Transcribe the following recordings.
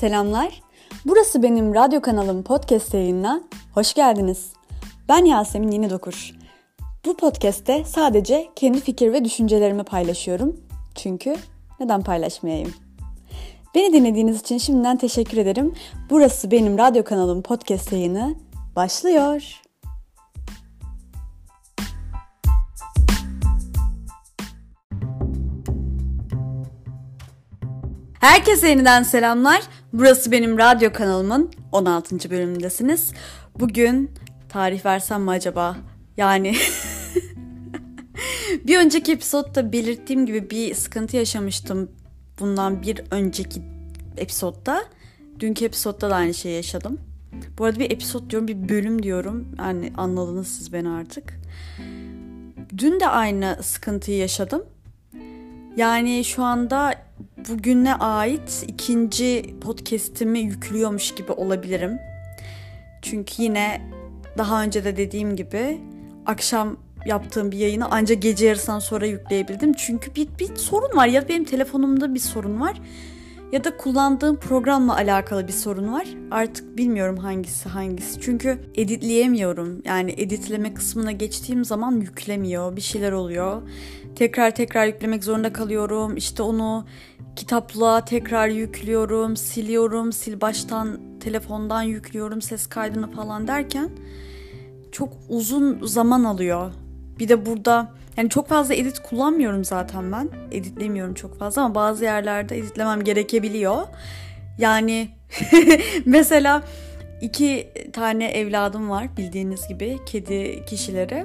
Selamlar. Burası benim radyo kanalım podcast yayınına. Hoş geldiniz. Ben Yasemin Yeni Dokur. Bu podcast'te sadece kendi fikir ve düşüncelerimi paylaşıyorum. Çünkü neden paylaşmayayım? Beni dinlediğiniz için şimdiden teşekkür ederim. Burası benim radyo kanalım podcast yayını başlıyor. Herkese yeniden selamlar. Burası benim radyo kanalımın 16. bölümündesiniz. Bugün tarih versem mi acaba? Yani bir önceki episodda belirttiğim gibi bir sıkıntı yaşamıştım. Bundan bir önceki episodda. Dünkü episodda da aynı şeyi yaşadım. Bu arada bir episod diyorum, bir bölüm diyorum. Yani anladınız siz beni artık. Dün de aynı sıkıntıyı yaşadım. Yani şu anda bugüne ait ikinci podcast'imi yüklüyormuş gibi olabilirim. Çünkü yine daha önce de dediğim gibi akşam yaptığım bir yayını ancak gece yarısından sonra yükleyebildim. Çünkü bir, bir sorun var ya benim telefonumda bir sorun var ya da kullandığım programla alakalı bir sorun var. Artık bilmiyorum hangisi hangisi. Çünkü editleyemiyorum. Yani editleme kısmına geçtiğim zaman yüklemiyor. Bir şeyler oluyor. Tekrar tekrar yüklemek zorunda kalıyorum. İşte onu kitaplığa tekrar yüklüyorum, siliyorum, sil baştan telefondan yüklüyorum ses kaydını falan derken çok uzun zaman alıyor. Bir de burada yani çok fazla edit kullanmıyorum zaten ben. Editlemiyorum çok fazla ama bazı yerlerde editlemem gerekebiliyor. Yani mesela iki tane evladım var bildiğiniz gibi kedi kişileri.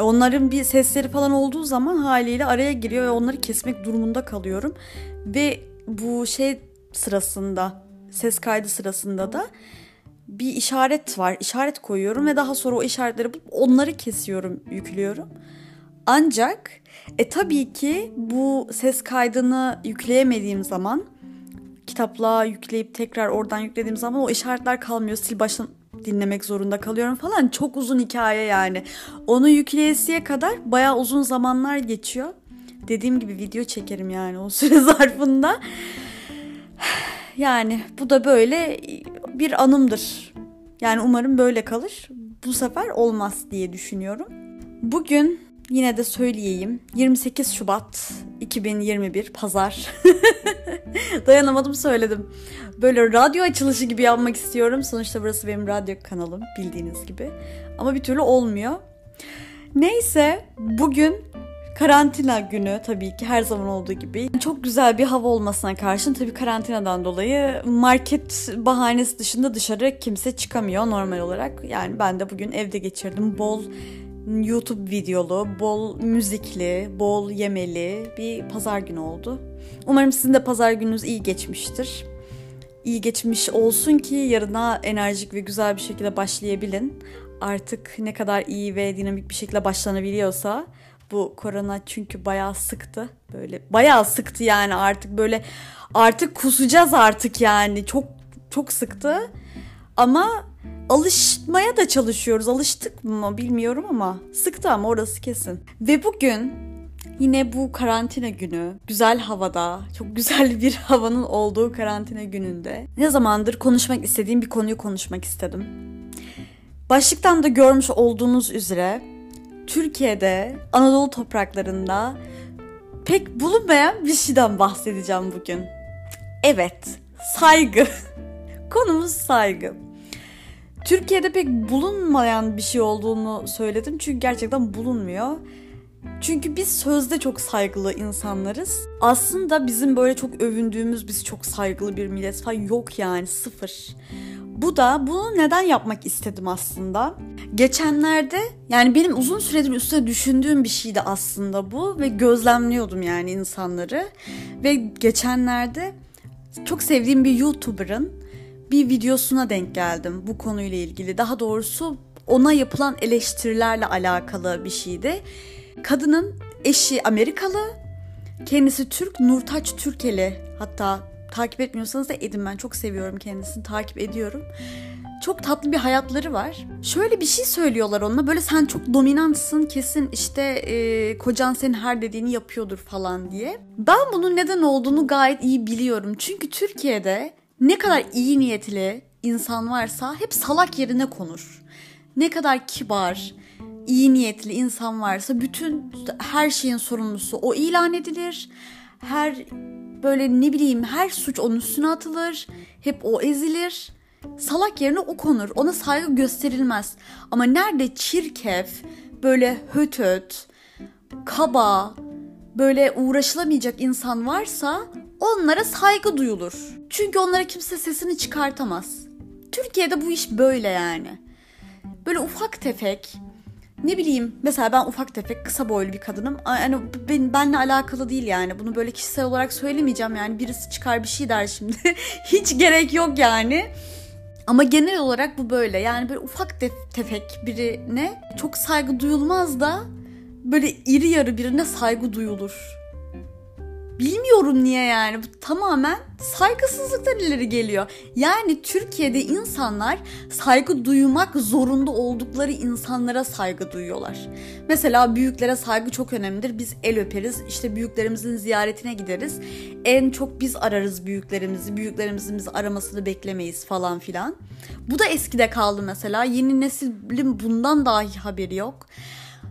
Onların bir sesleri falan olduğu zaman haliyle araya giriyor ve onları kesmek durumunda kalıyorum. Ve bu şey sırasında ses kaydı sırasında da bir işaret var. İşaret koyuyorum ve daha sonra o işaretleri bulup onları kesiyorum, yüklüyorum. Ancak e tabii ki bu ses kaydını yükleyemediğim zaman kitaplığa yükleyip tekrar oradan yüklediğim zaman o işaretler kalmıyor. Sil baştan dinlemek zorunda kalıyorum falan. Çok uzun hikaye yani. Onu yükleyesiye kadar bayağı uzun zamanlar geçiyor. Dediğim gibi video çekerim yani o süre zarfında. Yani bu da böyle bir anımdır. Yani umarım böyle kalır. Bu sefer olmaz diye düşünüyorum. Bugün yine de söyleyeyim. 28 Şubat 2021 Pazar. Dayanamadım söyledim. Böyle radyo açılışı gibi yapmak istiyorum. Sonuçta burası benim radyo kanalım bildiğiniz gibi. Ama bir türlü olmuyor. Neyse bugün karantina günü tabii ki her zaman olduğu gibi. Çok güzel bir hava olmasına karşın tabii karantinadan dolayı market bahanesi dışında dışarı kimse çıkamıyor normal olarak. Yani ben de bugün evde geçirdim. Bol YouTube videolu, bol müzikli, bol yemeli bir pazar günü oldu. Umarım sizin de pazar gününüz iyi geçmiştir. İyi geçmiş olsun ki yarına enerjik ve güzel bir şekilde başlayabilin. Artık ne kadar iyi ve dinamik bir şekilde başlanabiliyorsa bu korona çünkü bayağı sıktı. Böyle bayağı sıktı yani artık böyle artık kusacağız artık yani. Çok çok sıktı. Ama alışmaya da çalışıyoruz. Alıştık mı bilmiyorum ama sıktı ama orası kesin. Ve bugün yine bu karantina günü güzel havada çok güzel bir havanın olduğu karantina gününde ne zamandır konuşmak istediğim bir konuyu konuşmak istedim. Başlıktan da görmüş olduğunuz üzere Türkiye'de Anadolu topraklarında pek bulunmayan bir şeyden bahsedeceğim bugün. Evet, saygı. Konumuz saygı. Türkiye'de pek bulunmayan bir şey olduğunu söyledim çünkü gerçekten bulunmuyor. Çünkü biz sözde çok saygılı insanlarız. Aslında bizim böyle çok övündüğümüz biz çok saygılı bir millet falan yok yani sıfır. Bu da bunu neden yapmak istedim aslında. Geçenlerde yani benim uzun süredir üstüne düşündüğüm bir şeydi aslında bu ve gözlemliyordum yani insanları. Ve geçenlerde çok sevdiğim bir YouTuber'ın bir videosuna denk geldim bu konuyla ilgili. Daha doğrusu ona yapılan eleştirilerle alakalı bir şeydi. Kadının eşi Amerikalı, kendisi Türk, Nurtaç Türkeli. Hatta takip etmiyorsanız da edin ben çok seviyorum kendisini takip ediyorum. Çok tatlı bir hayatları var. Şöyle bir şey söylüyorlar onunla böyle sen çok dominantsın kesin işte e, kocan senin her dediğini yapıyordur falan diye. Ben bunun neden olduğunu gayet iyi biliyorum. Çünkü Türkiye'de ne kadar iyi niyetli insan varsa hep salak yerine konur. Ne kadar kibar, iyi niyetli insan varsa bütün her şeyin sorumlusu o ilan edilir. Her böyle ne bileyim her suç onun üstüne atılır. Hep o ezilir. Salak yerine o konur. Ona saygı gösterilmez. Ama nerede çirkef, böyle höt höt, kaba, böyle uğraşılamayacak insan varsa onlara saygı duyulur. Çünkü onlara kimse sesini çıkartamaz. Türkiye'de bu iş böyle yani. Böyle ufak tefek ne bileyim mesela ben ufak tefek kısa boylu bir kadınım. Yani ben, benle alakalı değil yani. Bunu böyle kişisel olarak söylemeyeceğim yani. Birisi çıkar bir şey der şimdi. Hiç gerek yok yani. Ama genel olarak bu böyle. Yani böyle ufak tefek birine çok saygı duyulmaz da böyle iri yarı birine saygı duyulur. Bilmiyorum niye yani. Bu tamamen saygısızlıktan ileri geliyor. Yani Türkiye'de insanlar saygı duymak zorunda oldukları insanlara saygı duyuyorlar. Mesela büyüklere saygı çok önemlidir. Biz el öperiz. İşte büyüklerimizin ziyaretine gideriz. En çok biz ararız büyüklerimizi. Büyüklerimizin bizi aramasını beklemeyiz falan filan. Bu da eskide kaldı mesela. Yeni neslin bundan dahi haberi yok.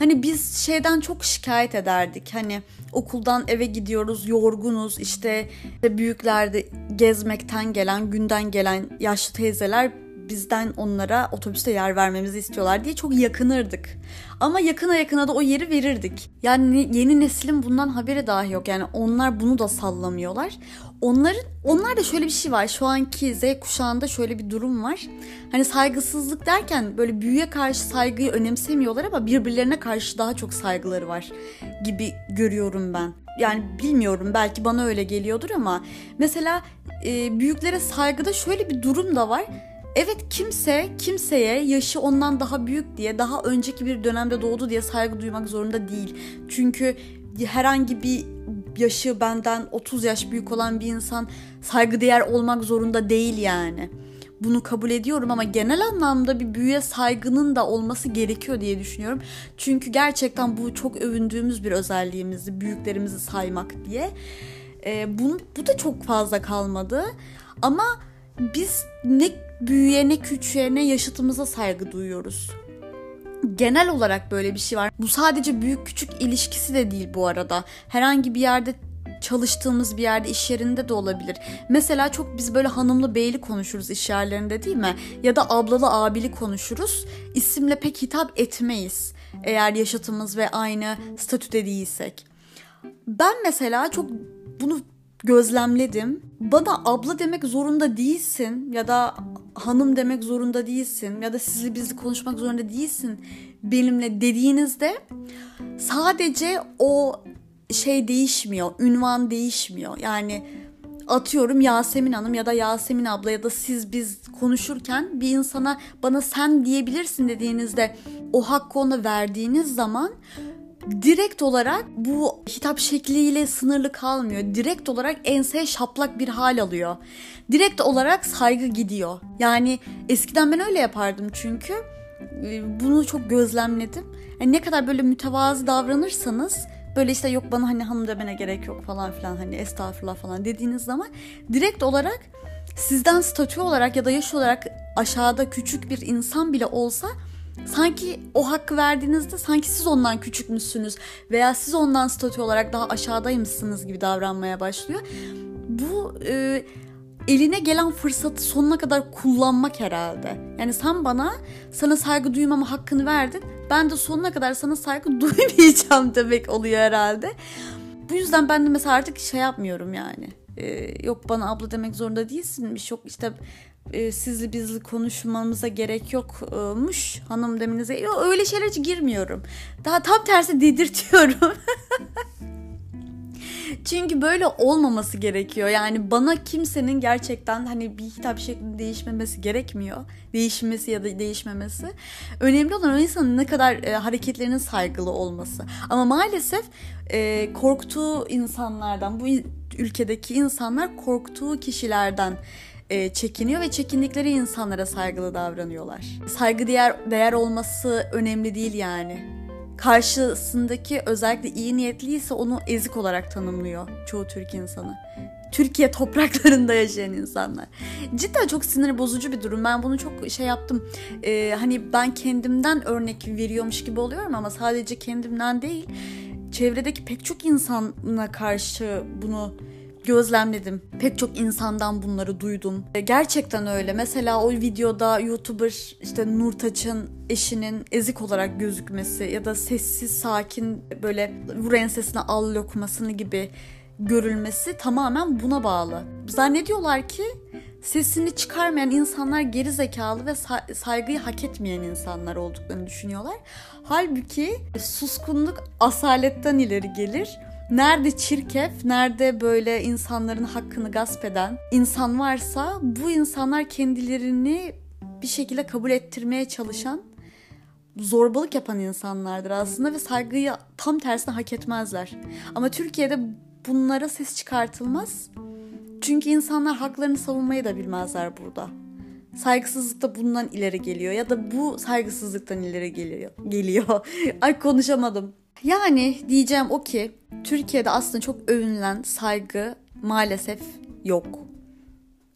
Hani biz şeyden çok şikayet ederdik. Hani okuldan eve gidiyoruz, yorgunuz. İşte büyüklerde gezmekten gelen, günden gelen yaşlı teyzeler bizden onlara otobüste yer vermemizi istiyorlar diye çok yakınırdık. Ama yakına yakına da o yeri verirdik. Yani yeni neslin bundan haberi dahi yok. Yani onlar bunu da sallamıyorlar. Onların onlar da şöyle bir şey var. Şu anki Z kuşağında şöyle bir durum var. Hani saygısızlık derken böyle büyüye karşı saygıyı önemsemiyorlar ama birbirlerine karşı daha çok saygıları var gibi görüyorum ben. Yani bilmiyorum belki bana öyle geliyordur ama mesela e, büyüklere saygıda şöyle bir durum da var Evet kimse kimseye yaşı ondan daha büyük diye daha önceki bir dönemde doğdu diye saygı duymak zorunda değil. Çünkü herhangi bir yaşı benden 30 yaş büyük olan bir insan saygıdeğer olmak zorunda değil yani. Bunu kabul ediyorum ama genel anlamda bir büyüye saygının da olması gerekiyor diye düşünüyorum. Çünkü gerçekten bu çok övündüğümüz bir özelliğimizdi büyüklerimizi saymak diye. Ee, bunu, bu da çok fazla kalmadı. Ama biz ne büyüye ne küçüğe ne yaşıtımıza saygı duyuyoruz. Genel olarak böyle bir şey var. Bu sadece büyük küçük ilişkisi de değil bu arada. Herhangi bir yerde çalıştığımız bir yerde iş yerinde de olabilir. Mesela çok biz böyle hanımlı beyli konuşuruz iş yerlerinde değil mi? Ya da ablalı abili konuşuruz. İsimle pek hitap etmeyiz. Eğer yaşıtımız ve aynı statüde değilsek. Ben mesela çok bunu gözlemledim. Bana abla demek zorunda değilsin ya da hanım demek zorunda değilsin ya da sizli bizli konuşmak zorunda değilsin benimle dediğinizde sadece o şey değişmiyor, ünvan değişmiyor. Yani atıyorum Yasemin Hanım ya da Yasemin abla ya da siz biz konuşurken bir insana bana sen diyebilirsin dediğinizde o hakkı ona verdiğiniz zaman direkt olarak bu hitap şekliyle sınırlı kalmıyor. Direkt olarak enseye şaplak bir hal alıyor. Direkt olarak saygı gidiyor. Yani eskiden ben öyle yapardım çünkü ee, bunu çok gözlemledim. Yani ne kadar böyle mütevazı davranırsanız böyle işte yok bana hani hanım demene gerek yok falan filan hani estağfurullah falan dediğiniz zaman direkt olarak sizden statü olarak ya da yaş olarak aşağıda küçük bir insan bile olsa sanki o hakkı verdiğinizde sanki siz ondan küçükmüşsünüz veya siz ondan statü olarak daha aşağıdaymışsınız gibi davranmaya başlıyor. Bu e, eline gelen fırsatı sonuna kadar kullanmak herhalde. Yani sen bana sana saygı duymama hakkını verdin. Ben de sonuna kadar sana saygı duymayacağım demek oluyor herhalde. Bu yüzden ben de mesela artık şey yapmıyorum yani. Ee, yok bana abla demek zorunda değilsinmiş. Yok işte e, sizli bizli konuşmamıza gerek yokmuş hanım deminize. Yok öyle şeyler hiç girmiyorum. Daha tam tersi dedirtiyorum. Çünkü böyle olmaması gerekiyor. Yani bana kimsenin gerçekten hani bir hitap şeklinde değişmemesi gerekmiyor. Değişmesi ya da değişmemesi. Önemli olan o insanın ne kadar e, hareketlerinin saygılı olması. Ama maalesef e, korktuğu insanlardan, bu ülkedeki insanlar korktuğu kişilerden e, çekiniyor ve çekindikleri insanlara saygılı davranıyorlar. Saygı değer, değer olması önemli değil yani karşısındaki özellikle iyi niyetliyse onu ezik olarak tanımlıyor çoğu Türk insanı. Türkiye topraklarında yaşayan insanlar. Cidden çok sinir bozucu bir durum. Ben bunu çok şey yaptım. Ee, hani ben kendimden örnek veriyormuş gibi oluyorum ama sadece kendimden değil. Çevredeki pek çok insana karşı bunu gözlemledim. Pek çok insandan bunları duydum. E, gerçekten öyle. Mesela o videoda YouTuber işte Nurtaç'ın eşinin ezik olarak gözükmesi ya da sessiz sakin böyle vur ensesine al lokmasını gibi görülmesi tamamen buna bağlı. Zannediyorlar ki sesini çıkarmayan insanlar geri zekalı ve saygıyı hak etmeyen insanlar olduklarını düşünüyorlar. Halbuki suskunluk asaletten ileri gelir. Nerede çirkef, nerede böyle insanların hakkını gasp eden insan varsa bu insanlar kendilerini bir şekilde kabul ettirmeye çalışan zorbalık yapan insanlardır aslında ve saygıyı tam tersine hak etmezler. Ama Türkiye'de bunlara ses çıkartılmaz. Çünkü insanlar haklarını savunmayı da bilmezler burada. Saygısızlık da bundan ileri geliyor ya da bu saygısızlıktan ileri geliyor. Geliyor. Ay konuşamadım. Yani diyeceğim o ki Türkiye'de aslında çok övünülen saygı maalesef yok.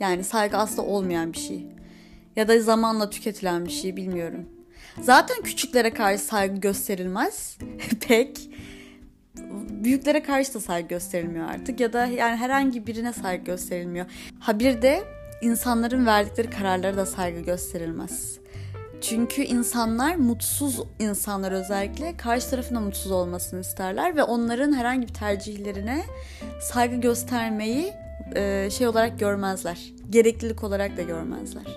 Yani saygı aslında olmayan bir şey. Ya da zamanla tüketilen bir şey bilmiyorum. Zaten küçüklere karşı saygı gösterilmez pek büyüklere karşı da saygı gösterilmiyor artık ya da yani herhangi birine saygı gösterilmiyor. Ha bir de insanların verdikleri kararlara da saygı gösterilmez. Çünkü insanlar mutsuz insanlar özellikle karşı tarafın da mutsuz olmasını isterler ve onların herhangi bir tercihlerine saygı göstermeyi e, şey olarak görmezler. Gereklilik olarak da görmezler.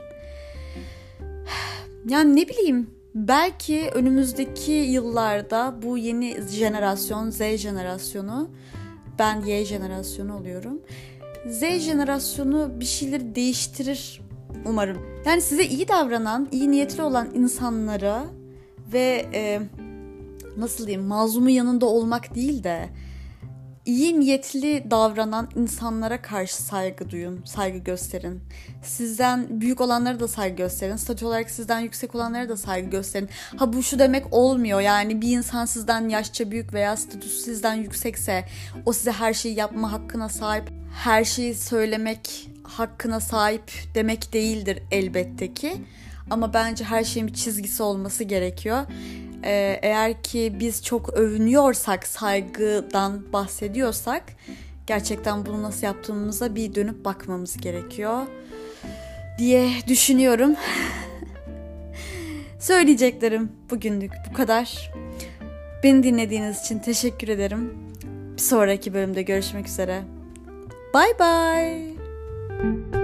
Yani ne bileyim Belki önümüzdeki yıllarda bu yeni jenerasyon, Z jenerasyonu, ben Y jenerasyonu oluyorum. Z jenerasyonu bir şeyleri değiştirir umarım. Yani size iyi davranan, iyi niyetli olan insanlara ve e, nasıl diyeyim mazlumu yanında olmak değil de iyi niyetli davranan insanlara karşı saygı duyun, saygı gösterin. Sizden büyük olanlara da saygı gösterin. Statü olarak sizden yüksek olanlara da saygı gösterin. Ha bu şu demek olmuyor yani bir insan sizden yaşça büyük veya statüsü sizden yüksekse o size her şeyi yapma hakkına sahip, her şeyi söylemek hakkına sahip demek değildir elbette ki. Ama bence her şeyin bir çizgisi olması gerekiyor ee, eğer ki biz çok övünüyorsak, saygıdan bahsediyorsak gerçekten bunu nasıl yaptığımıza bir dönüp bakmamız gerekiyor diye düşünüyorum. Söyleyeceklerim bugünlük bu kadar. Beni dinlediğiniz için teşekkür ederim. Bir sonraki bölümde görüşmek üzere. Bye bye. Thank you.